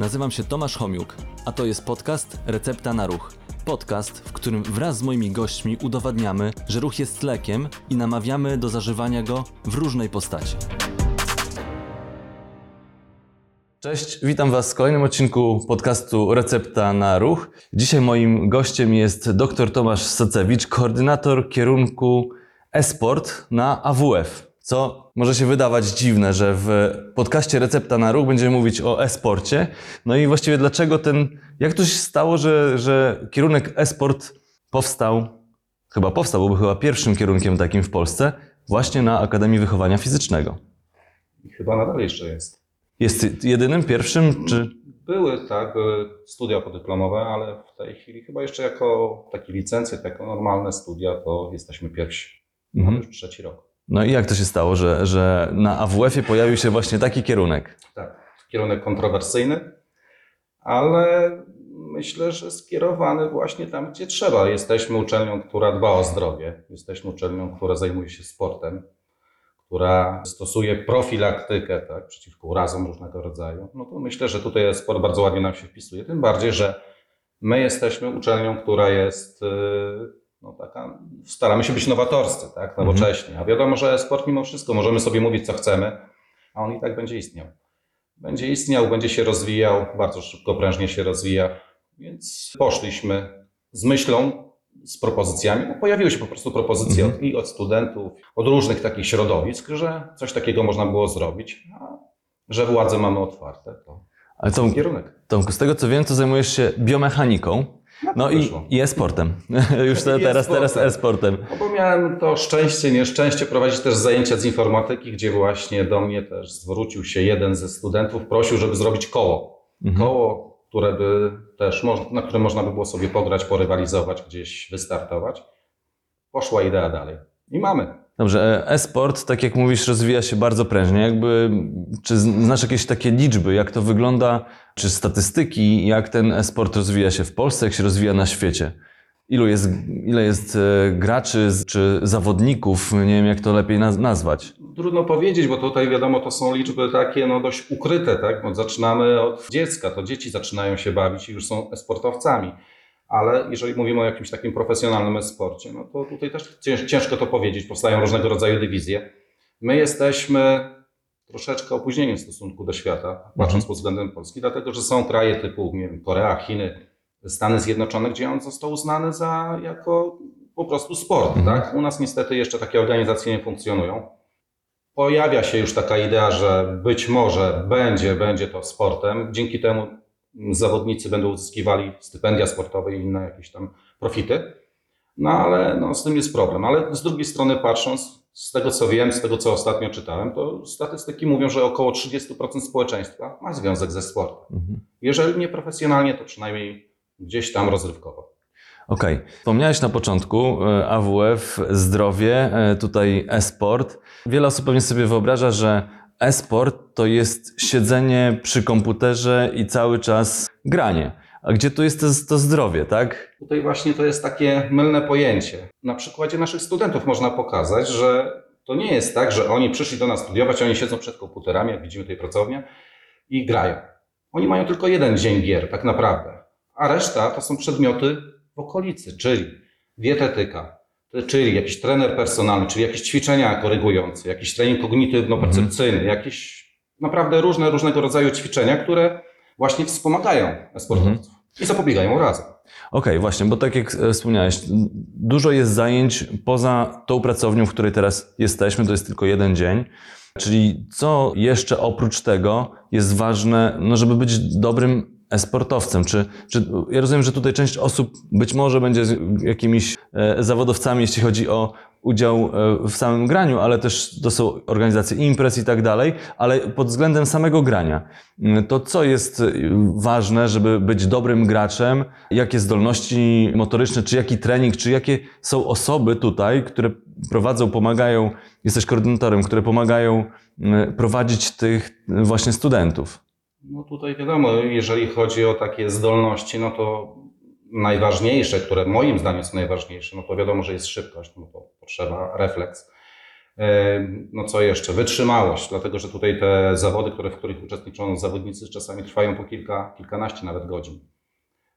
Nazywam się Tomasz Homiuk, a to jest podcast Recepta na Ruch. Podcast, w którym wraz z moimi gośćmi udowadniamy, że ruch jest lekiem i namawiamy do zażywania go w różnej postaci. Cześć, witam Was w kolejnym odcinku podcastu Recepta na Ruch. Dzisiaj moim gościem jest dr Tomasz Socewicz, koordynator kierunku e-sport na AWF. Co może się wydawać dziwne, że w podcaście Recepta na Ruch będziemy mówić o e-sporcie. No i właściwie dlaczego ten, jak to się stało, że, że kierunek e-sport powstał, chyba powstał, bo był chyba pierwszym kierunkiem takim w Polsce, właśnie na Akademii Wychowania Fizycznego. I chyba nadal jeszcze jest. Jest jedynym, pierwszym, czy... Były, tak, były studia podyplomowe, ale w tej chwili chyba jeszcze jako takie licencje, jako normalne studia, to jesteśmy pierwsi. Mamy Mhm. już trzeci rok. No i jak to się stało, że, że na AWF-ie pojawił się właśnie taki kierunek? Tak, kierunek kontrowersyjny, ale myślę, że skierowany właśnie tam, gdzie trzeba. Jesteśmy uczelnią, która dba o zdrowie. Jesteśmy uczelnią, która zajmuje się sportem, która stosuje profilaktykę tak, przeciwko urazom różnego rodzaju. No to myślę, że tutaj sport bardzo ładnie nam się wpisuje. Tym bardziej, że my jesteśmy uczelnią, która jest yy, no taka, staramy się być nowatorscy, tak, nowocześni. A wiadomo, że sport mimo wszystko możemy sobie mówić, co chcemy, a on i tak będzie istniał będzie istniał, będzie się rozwijał, bardzo szybko, prężnie się rozwija. Więc poszliśmy z myślą, z propozycjami. No, pojawiły się po prostu propozycje Mhm. od, i od studentów, od różnych takich środowisk, że coś takiego można było zrobić, a że władze mamy otwarte, to Ale ten Tom, kierunek. Tomku, z tego co wiem, to zajmujesz się biomechaniką, no i, i e-sportem. Już te, teraz, teraz e-sportem. No bo miałem to szczęście, nieszczęście prowadzić też zajęcia z informatyki, gdzie właśnie do mnie też zwrócił się jeden ze studentów, prosił, żeby zrobić koło. Mhm. koło, które by też, na którym można by było sobie pograć, porywalizować, gdzieś wystartować. Poszła idea dalej. I mamy. Dobrze, e- e-sport, tak jak mówisz, rozwija się bardzo prężnie. Jakby, czy znasz jakieś takie liczby, jak to wygląda, czy statystyki, jak ten e-sport rozwija się w Polsce, jak się rozwija na świecie? Ilu jest, ile jest e, graczy czy zawodników, nie wiem jak to lepiej naz- nazwać. Trudno powiedzieć, bo tutaj wiadomo, to są liczby takie no, dość ukryte, tak? Bo zaczynamy od dziecka, to dzieci zaczynają się bawić i już są sportowcami. Ale jeżeli mówimy o jakimś takim profesjonalnym e-sporcie, no to tutaj też cięż- ciężko to powiedzieć, powstają różnego rodzaju dywizje. My jesteśmy troszeczkę opóźnieni w stosunku do świata, patrząc pod względem Polski, dlatego że są kraje typu nie wiem, Korea, Chiny, Stany Zjednoczone, gdzie on został uznany za jako po prostu sport. Mhm. Tak? U nas niestety jeszcze takie organizacje nie funkcjonują. Pojawia się już taka idea, że być może będzie, będzie to sportem. Dzięki temu zawodnicy będą uzyskiwali stypendia sportowe i inne jakieś tam profity. No ale no, z tym jest problem. Ale z drugiej strony patrząc, z tego co wiem, z tego co ostatnio czytałem, to statystyki mówią, że około 30% społeczeństwa ma związek ze sportem. Mhm. Jeżeli nie profesjonalnie, to przynajmniej gdzieś tam rozrywkowo. Okej. Wspomniałeś na początku e, AWF, zdrowie, e, tutaj e-sport. Wiele osób pewnie sobie wyobraża, że e-sport to jest siedzenie przy komputerze i cały czas granie. A gdzie tu jest to, to zdrowie, tak? Tutaj właśnie to jest takie mylne pojęcie. Na przykładzie naszych studentów można pokazać, że to nie jest tak, że oni przyszli do nas studiować, oni siedzą przed komputerami, jak widzimy tej pracownię, i grają. Oni mają tylko jeden dzień gier, tak naprawdę. A reszta to są przedmioty w okolicy, czyli dietetyka, czyli jakiś trener personalny, czyli jakieś ćwiczenia korygujące, jakiś trening kognitywno-percepcyjny, jakieś naprawdę różne, różnego rodzaju ćwiczenia, które właśnie wspomagają sportowców i zapobiegają urazom. Okej, właśnie, bo tak jak e, wspomniałeś, dużo jest zajęć poza tą pracownią, w której teraz jesteśmy, to jest tylko jeden dzień. Czyli co jeszcze oprócz tego jest ważne, no żeby być dobrym e-sportowcem? Czy, czy ja rozumiem, że tutaj część osób być może będzie jakimiś e, zawodowcami, jeśli chodzi o udział e, w samym graniu, ale też to są organizacje imprez i tak dalej, ale pod względem samego grania, to co jest e, ważne, żeby być dobrym graczem? Jakie zdolności motoryczne, czy jaki trening, czy jakie są osoby tutaj, które prowadzą, pomagają, jesteś koordynatorem, które pomagają prowadzić tych właśnie studentów? No tutaj wiadomo, jeżeli chodzi o takie zdolności, no to najważniejsze, które moim zdaniem są najważniejsze, no to wiadomo, że jest szybkość, no to potrzeba refleks. E, No co jeszcze? Wytrzymałość, dlatego że tutaj te zawody, które, w których uczestniczą zawodnicy, czasami trwają po kilka, kilkanaście nawet godzin.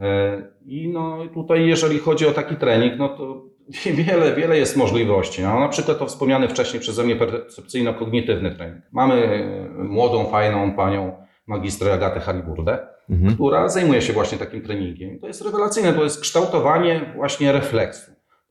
E, I no tutaj, jeżeli chodzi o taki trening, no to wiele, wiele jest możliwości. No, na przykład to wspomniany wcześniej przeze mnie percepcyjno-kognitywny trening. Mamy młodą, fajną panią magistrę Agatę Haliburdę, Mhm. która zajmuje się właśnie takim treningiem. To jest rewelacyjne, to jest kształtowanie właśnie refleksu.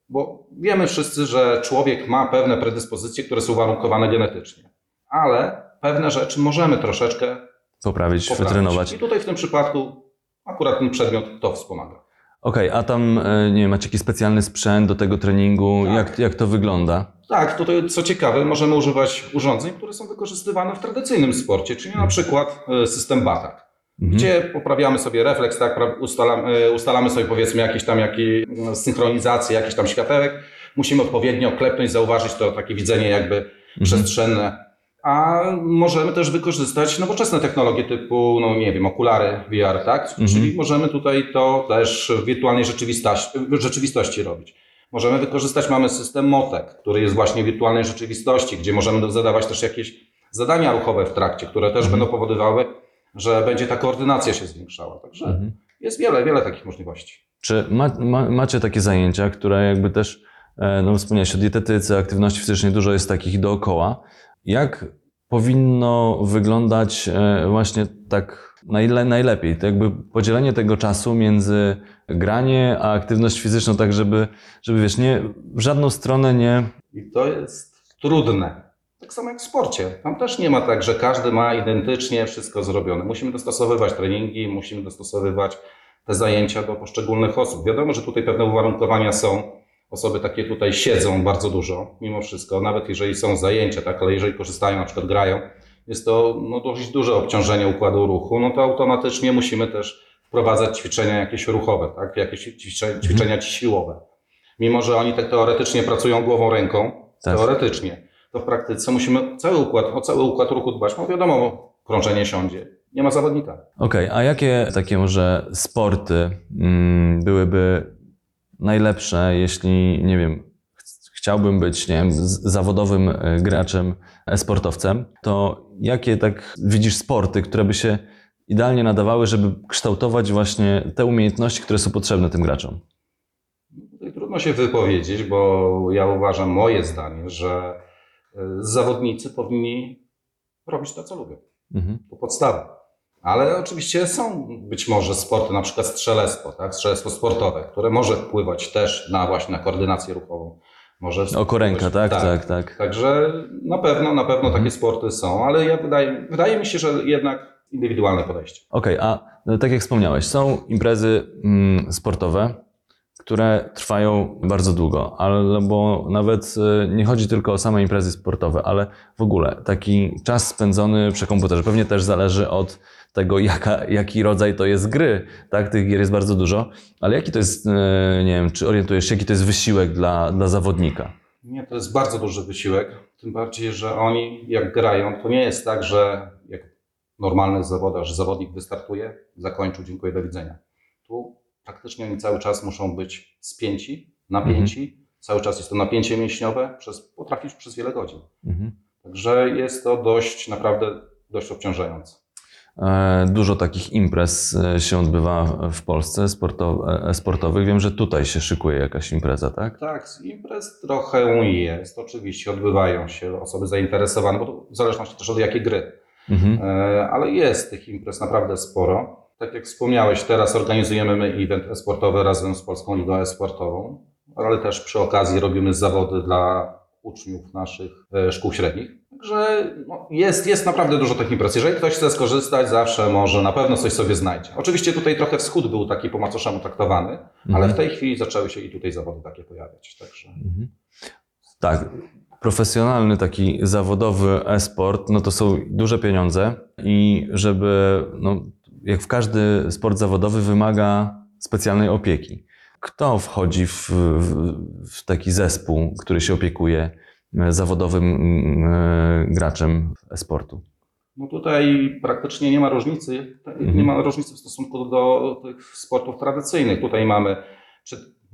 Bo wiemy wszyscy, że człowiek ma pewne predyspozycje, które są warunkowane genetycznie, ale pewne rzeczy możemy troszeczkę Poprawić, poprawić. wytrenować. I tutaj w tym przypadku akurat ten przedmiot to wspomaga. Okej, a tam, e, nie wiem, macie jakiś specjalny sprzęt do tego treningu? Tak. Jak, jak to wygląda? Tak, tutaj co ciekawe, możemy używać urządzeń, które są wykorzystywane w tradycyjnym sporcie, czyli na przykład e, system batak. Mhm. gdzie poprawiamy sobie refleks, tak, pra- ustalamy, ustalamy sobie powiedzmy jakiś tam jaki, no, synchronizację, jakiś tam światełek. Musimy odpowiednio klepnąć, zauważyć to takie widzenie jakby Mhm. przestrzenne. A możemy też wykorzystać nowoczesne technologie typu, no nie wiem, okulary VR, tak? Mhm. Czyli możemy tutaj to też w wirtualnej rzeczywistości, rzeczywistości robić. Możemy wykorzystać, mamy system MOTEK, który jest właśnie w wirtualnej rzeczywistości, gdzie możemy zadawać też jakieś zadania ruchowe w trakcie, które też Mhm. będą powodowały, że będzie ta koordynacja się zwiększała. Także Mhm. jest wiele, wiele takich możliwości. Czy ma, ma, macie takie zajęcia, które jakby też, e, no wspomniałeś o dietetyce, aktywności fizycznej, dużo jest takich dookoła. Jak powinno wyglądać e, właśnie tak najle, najlepiej? To jakby podzielenie tego czasu między granie a aktywność fizyczną, tak żeby, żeby wiesz, nie, w żadną stronę nie... I to jest trudne. Tak samo jak w sporcie. Tam też nie ma tak, że każdy ma identycznie wszystko zrobione. Musimy dostosowywać treningi, musimy dostosowywać te zajęcia do poszczególnych osób. Wiadomo, że tutaj pewne uwarunkowania są. Osoby takie tutaj siedzą bardzo dużo, mimo wszystko, nawet jeżeli są zajęcia, tak, ale jeżeli korzystają, na przykład grają, jest to no, dość duże obciążenie układu ruchu, no to automatycznie musimy też wprowadzać ćwiczenia jakieś ruchowe, tak, jakieś ćwiczenia, ćwiczenia siłowe. Mimo, że oni tak teoretycznie pracują głową, ręką, Tak. teoretycznie, to w praktyce musimy cały układ, o cały układ ruchu dbać. No wiadomo, bo krążenie siądzie. Nie ma zawodnika. Okej, a jakie takie może sporty mm, byłyby najlepsze, jeśli, nie wiem, ch- chciałbym być, nie wiem, zawodowym e, graczem, e-sportowcem, to jakie tak widzisz sporty, które by się idealnie nadawały, żeby kształtować właśnie te umiejętności, które są potrzebne tym graczom? Trudno się wypowiedzieć, bo ja uważam, moje zdanie, że y, zawodnicy powinni robić to, co lubią. Mhm. To podstawa. Ale oczywiście są być może sporty, na przykład strzelectwo, tak? strzelectwo sportowe, które może wpływać też na właśnie na koordynację ruchową. Może Oko ręka, tak, tak, tak. Także na pewno, na pewno Mhm. takie sporty są, ale ja wydaje, wydaje mi się, że jednak indywidualne podejście. Okej, a no, tak jak wspomniałeś, są imprezy mm, sportowe, które trwają bardzo długo, ale bo nawet e, nie chodzi tylko o same imprezy sportowe, ale w ogóle taki czas spędzony przy komputerze pewnie też zależy od tego, jaka, jaki rodzaj to jest gry. Tak, tych gier jest bardzo dużo, ale jaki to jest, e, nie wiem, czy orientujesz się, jaki to jest wysiłek dla, dla zawodnika? Nie, to jest bardzo duży wysiłek, tym bardziej, że oni jak grają, to nie jest tak, że jak normalny zawodar, że zawodnik wystartuje, zakończył, dziękuję, do widzenia. Tu praktycznie oni cały czas muszą być spięci, napięci, cały czas jest to napięcie mięśniowe, przez, potrafić przez wiele godzin. Mhm. Także jest to dość, naprawdę dość obciążające. E, Dużo takich imprez e, się odbywa w Polsce e, sportowych. Wiem, że tutaj się szykuje jakaś impreza, tak? Tak, imprez trochę jest, oczywiście odbywają się osoby zainteresowane, bo to w zależności też od jakiej gry. Mhm. Ale jest tych imprez naprawdę sporo. Tak jak wspomniałeś, teraz organizujemy my event e-sportowy razem z Polską Ligą E-Sportową, ale też przy okazji robimy zawody dla uczniów naszych szkół średnich. Także no, jest, jest naprawdę dużo tych imprez. Jeżeli ktoś chce skorzystać, zawsze może, na pewno coś sobie znajdzie. Oczywiście tutaj trochę wschód był taki po macoszemu traktowany, ale Mhm. w tej chwili zaczęły się i tutaj zawody takie pojawiać. Także Mhm. Tak. Profesjonalny taki zawodowy e-sport, no to są duże pieniądze i żeby, no, jak w każdy sport zawodowy, wymaga specjalnej opieki. Kto wchodzi w, w, w taki zespół, który się opiekuje zawodowym mm, e, graczem e-sportu? No tutaj praktycznie nie ma różnicy, Mhm. nie ma różnicy w stosunku do tych sportów tradycyjnych. Tutaj mamy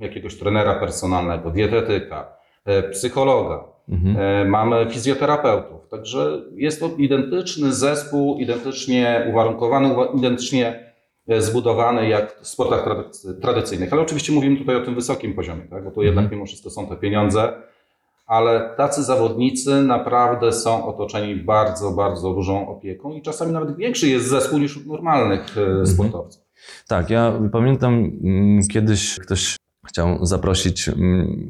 jakiegoś trenera personalnego, dietetyka, e, psychologa, Mhm. E, Mamy fizjoterapeutów. Także jest to identyczny zespół, identycznie uwarunkowany, uwa- identycznie zbudowany jak w sportach tradycy- tradycyjnych. Ale oczywiście mówimy tutaj o tym wysokim poziomie, tak? bo to jednak Mhm. mimo wszystko są te pieniądze. Ale tacy zawodnicy naprawdę są otoczeni bardzo, bardzo dużą opieką i czasami nawet większy jest zespół niż u normalnych e, sportowców. Tak, ja pamiętam mm, kiedyś ktoś chciał zaprosić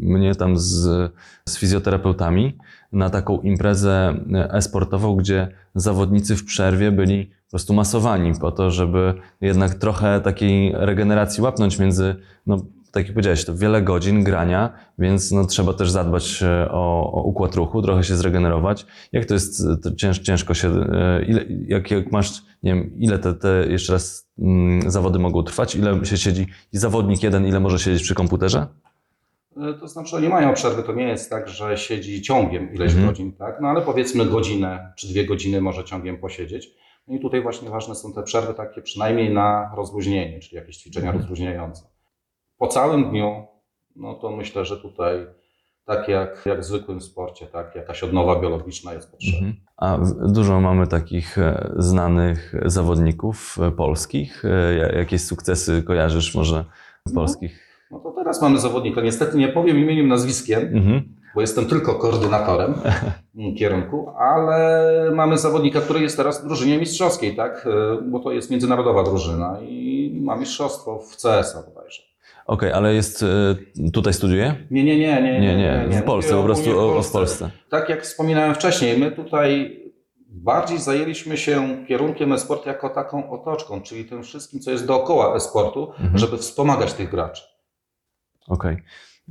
mnie tam z, z fizjoterapeutami na taką imprezę e, e-sportową, gdzie zawodnicy w przerwie byli po prostu masowani po to, żeby jednak trochę takiej regeneracji łapnąć między, no tak jak powiedziałeś, to wiele godzin grania, więc no, trzeba też zadbać e, o, o układ ruchu, trochę się zregenerować. Jak to jest, e, to cięż, ciężko się, e, ile, jak, jak masz, nie wiem, ile te, te jeszcze raz mm, zawody mogą trwać, ile się siedzi, i zawodnik jeden, ile może siedzieć przy komputerze? To znaczy, oni mają przerwy. To nie jest tak, że siedzi ciągiem ileś Mhm. godzin, tak? No ale powiedzmy godzinę czy dwie godziny może ciągiem posiedzieć. No i tutaj właśnie ważne są te przerwy takie przynajmniej na rozluźnienie, czyli jakieś ćwiczenia Mhm. rozluźniające. Po całym dniu, no to myślę, że tutaj tak jak, jak w zwykłym sporcie, tak, jakaś odnowa biologiczna jest potrzebna. Mhm. A dużo mamy takich e, znanych zawodników e, polskich. E, ja- Jakieś sukcesy kojarzysz może polskich? No to teraz mamy zawodnika. Niestety nie powiem imieniem, nazwiskiem, Mhm. bo jestem tylko koordynatorem kierunku, ale mamy zawodnika, który jest teraz w drużynie mistrzowskiej, tak? Bo to jest międzynarodowa drużyna i ma mistrzostwo w CS-a bodajże. Okej, ale jest, e, tutaj studiuje? Nie, nie, nie, nie. Nie, nie, w Polsce, Mówię po prostu ogólnie o, o w Polsce. Tak jak wspominałem wcześniej, my tutaj bardziej zajęliśmy się kierunkiem e-sport jako taką otoczką, czyli tym wszystkim, co jest dookoła e-sportu, Mhm. żeby wspomagać tych graczy. Okej.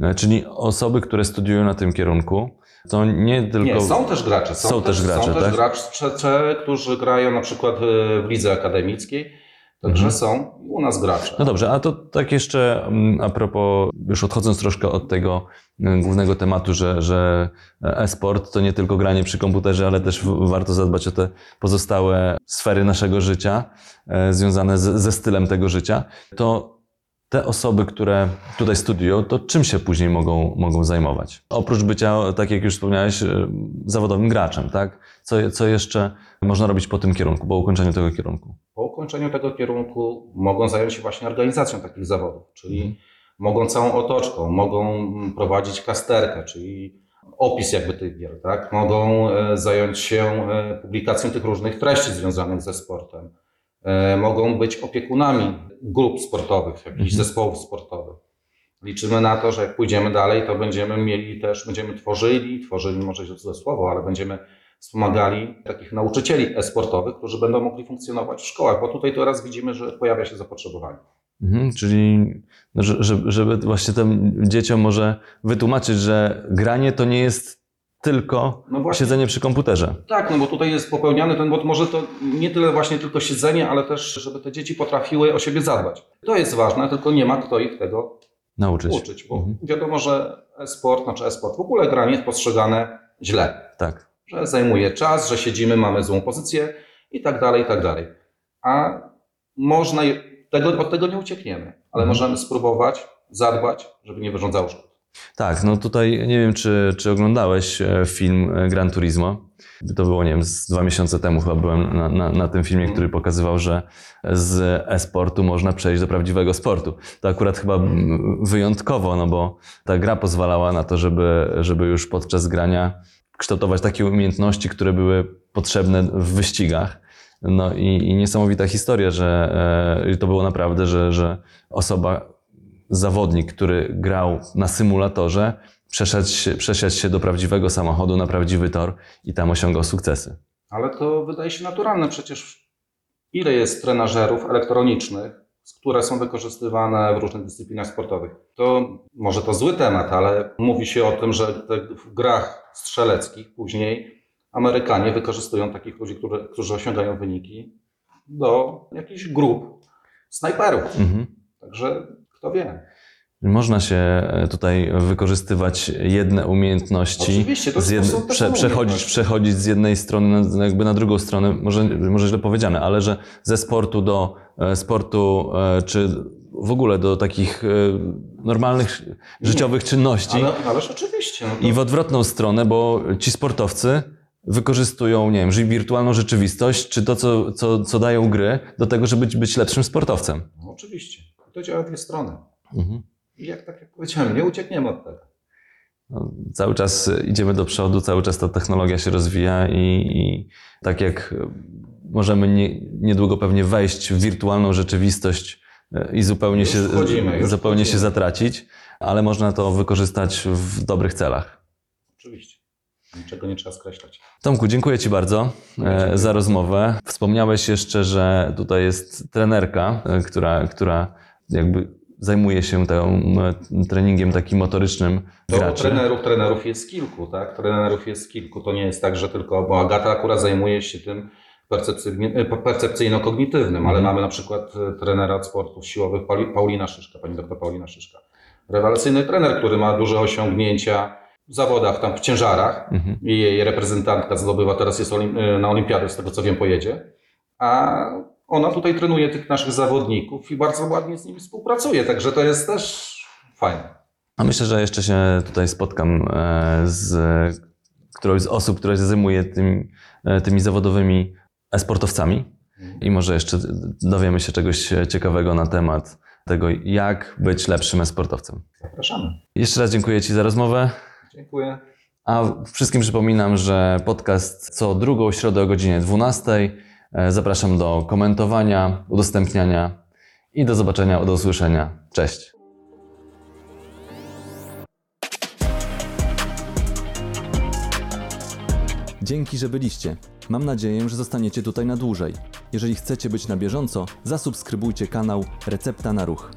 E, Czyli osoby, które studiują na tym kierunku, to nie tylko... Nie, są też gracze. Są, Są też gracze, są też tak? gracze, którzy grają na przykład e, w lidze akademickiej. Także Mhm. są u nas gracze. No dobrze, a to tak jeszcze mm, a propos, już odchodząc troszkę od tego mm, głównego tematu, że, że e-sport to nie tylko granie przy komputerze, ale też warto zadbać o te pozostałe sfery naszego życia e, związane z, ze stylem tego życia, to te osoby, które tutaj studiują, to czym się później mogą, mogą zajmować? Oprócz bycia, tak jak już wspomniałeś, e, zawodowym graczem, tak? Co, co jeszcze można robić po tym kierunku, po ukończeniu tego kierunku? Po ukończeniu tego kierunku mogą zająć się właśnie organizacją takich zawodów, czyli Mhm. mogą całą otoczką, mogą prowadzić kasterkę, czyli opis jakby tych gier, tak? Mogą e, zająć się e, publikacją tych różnych treści związanych ze sportem. E, Mogą być opiekunami grup sportowych, jakichś Mhm. zespołów sportowych. Liczymy na to, że jak pójdziemy dalej, to będziemy mieli też, będziemy tworzyli, tworzyli może źle słowo, ale będziemy wspomagali takich nauczycieli e-sportowych, którzy będą mogli funkcjonować w szkołach, bo tutaj teraz widzimy, że pojawia się zapotrzebowanie. Mhm, czyli no, że- żeby, żeby właśnie tym dzieciom może wytłumaczyć, że granie to nie jest tylko No siedzenie przy komputerze. tak, no bo tutaj jest popełniany ten, bo może to nie tyle właśnie tylko siedzenie, ale też, żeby te dzieci potrafiły o siebie zadbać. To jest ważne, tylko nie ma kto ich tego Nauczyć. uczyć, bo Mhm. wiadomo, że e-sport, znaczy e-sport, w ogóle granie jest postrzegane źle. Tak. że zajmuje czas, że siedzimy, mamy złą pozycję i tak dalej, i tak dalej. A można, tego, od tego nie uciekniemy, ale Mhm. możemy spróbować zadbać, żeby nie wyrządzało szkód. Tak, no tutaj nie wiem, czy, czy oglądałeś e, film e, Gran Turismo. To było, nie wiem, z dwa miesiące temu chyba byłem na, na, na tym filmie, Mhm. który pokazywał, że z e-sportu można przejść do prawdziwego sportu. To akurat chyba wyjątkowo, no bo ta gra pozwalała na to, żeby, żeby już podczas grania kształtować takie umiejętności, które były potrzebne w wyścigach. No i, i niesamowita historia, że e, to było naprawdę, że, że osoba, zawodnik, który grał na symulatorze, przeszedł się, przesiadł się do prawdziwego samochodu na prawdziwy tor i tam osiągał sukcesy. Ale to wydaje się naturalne, przecież ile jest trenażerów elektronicznych, które są wykorzystywane w różnych dyscyplinach sportowych. To może to zły temat, ale mówi się o tym, że w grach strzeleckich później Amerykanie wykorzystują takich ludzi, którzy, którzy osiągają wyniki do jakichś grup snajperów. Mhm. Także kto wie. Można się e, tutaj wykorzystywać jedne umiejętności, Oczywiście, to z te prze, przechodzić, przechodzić z jednej strony na, jakby na drugą stronę, może, może źle powiedziane, ale że ze sportu do e, sportu, e, czy w ogóle do takich normalnych życiowych czynności Ale, ależ oczywiście. No to... i w odwrotną stronę, bo ci sportowcy wykorzystują, nie wiem, wirtualną rzeczywistość, czy to, co, co, co dają gry, do tego, żeby być- być lepszym sportowcem. No, oczywiście. To działa dwie strony. Mhm. I jak tak jak powiedziałem, nie uciekniemy od tego. No, cały czas idziemy do przodu, cały czas ta technologia się rozwija i, i tak jak możemy nie, niedługo pewnie wejść w wirtualną rzeczywistość e, i zupełnie, Już się, wchodzimy, zupełnie się zatracić, ale można to wykorzystać w dobrych celach. Oczywiście. Niczego nie trzeba skreślać. Tomku, dziękuję Ci bardzo e, za rozmowę. Wspomniałeś jeszcze, że tutaj jest trenerka, e, która, która jakby zajmuje się tą, e, treningiem takim motorycznym To graczy. trenerów, trenerów jest kilku, tak? Trenerów jest kilku. To nie jest tak, że tylko, bo Agata akurat zajmuje się tym e, percepcyjno-kognitywnym, ale Mhm. mamy na przykład e, trenera od sportów siłowych Pauli- Paulina Szyszka, pani doktor Paulina Szyszka. Rewelacyjny trener, który ma duże osiągnięcia w zawodach, tam w ciężarach Mhm. i jej reprezentantka zdobywa, teraz jest e, na olimpiadę, z tego co wiem, pojedzie. A ona tutaj trenuje tych naszych zawodników i bardzo ładnie z nimi współpracuje, także to jest też fajne. A myślę, że jeszcze się tutaj spotkam e, z którąś z osób, która się zajmuje tym, e, tymi zawodowymi sportowcami i może jeszcze dowiemy się czegoś ciekawego na temat tego, jak być lepszym sportowcem. Zapraszamy. Jeszcze raz dziękuję Ci za rozmowę. Dziękuję. A wszystkim przypominam, że podcast co drugą środę o godzinie 12. E, Zapraszam do komentowania, udostępniania i do zobaczenia, do usłyszenia. Cześć. Dzięki, że byliście. Mam nadzieję, że zostaniecie tutaj na dłużej. Jeżeli chcecie być na bieżąco, zasubskrybujcie kanał Recepta na Ruch.